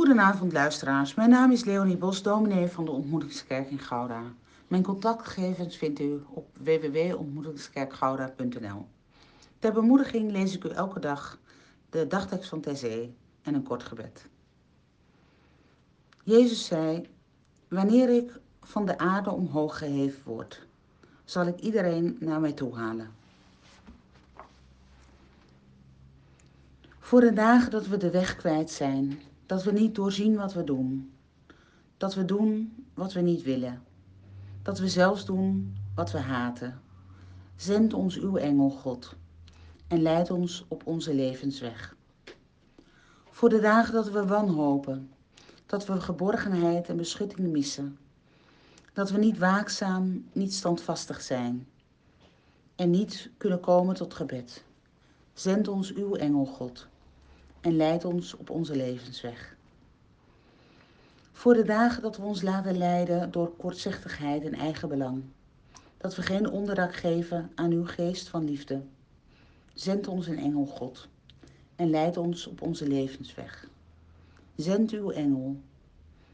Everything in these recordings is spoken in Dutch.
Goedenavond luisteraars, mijn naam is Leonie Bos, dominee van de Ontmoetingskerk in Gouda. Mijn contactgegevens vindt u op www.ontmoetingskerkgouda.nl. Ter bemoediging lees ik u elke dag de dagtekst van Terzee en een kort gebed. Jezus zei, wanneer ik van de aarde omhoog geheven word, zal ik iedereen naar mij toe halen. Voor de dagen dat we de weg kwijt zijn, dat we niet doorzien wat we doen, dat we doen wat we niet willen, dat we zelfs doen wat we haten. Zend ons uw engel, God, en leid ons op onze levensweg. Voor de dagen dat we wanhopen, dat we geborgenheid en beschutting missen, dat we niet waakzaam, niet standvastig zijn en niet kunnen komen tot gebed. Zend ons uw engel, God, en leid ons op onze levensweg. Voor de dagen dat we ons laten leiden door kortzichtigheid en eigen belang, dat we geen onderdak geven aan uw geest van liefde. Zend ons een engel, God, en leid ons op onze levensweg. Zend uw engel,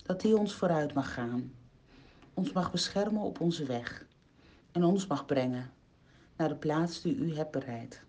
dat hij ons vooruit mag gaan, ons mag beschermen op onze weg en ons mag brengen naar de plaats die u hebt bereid.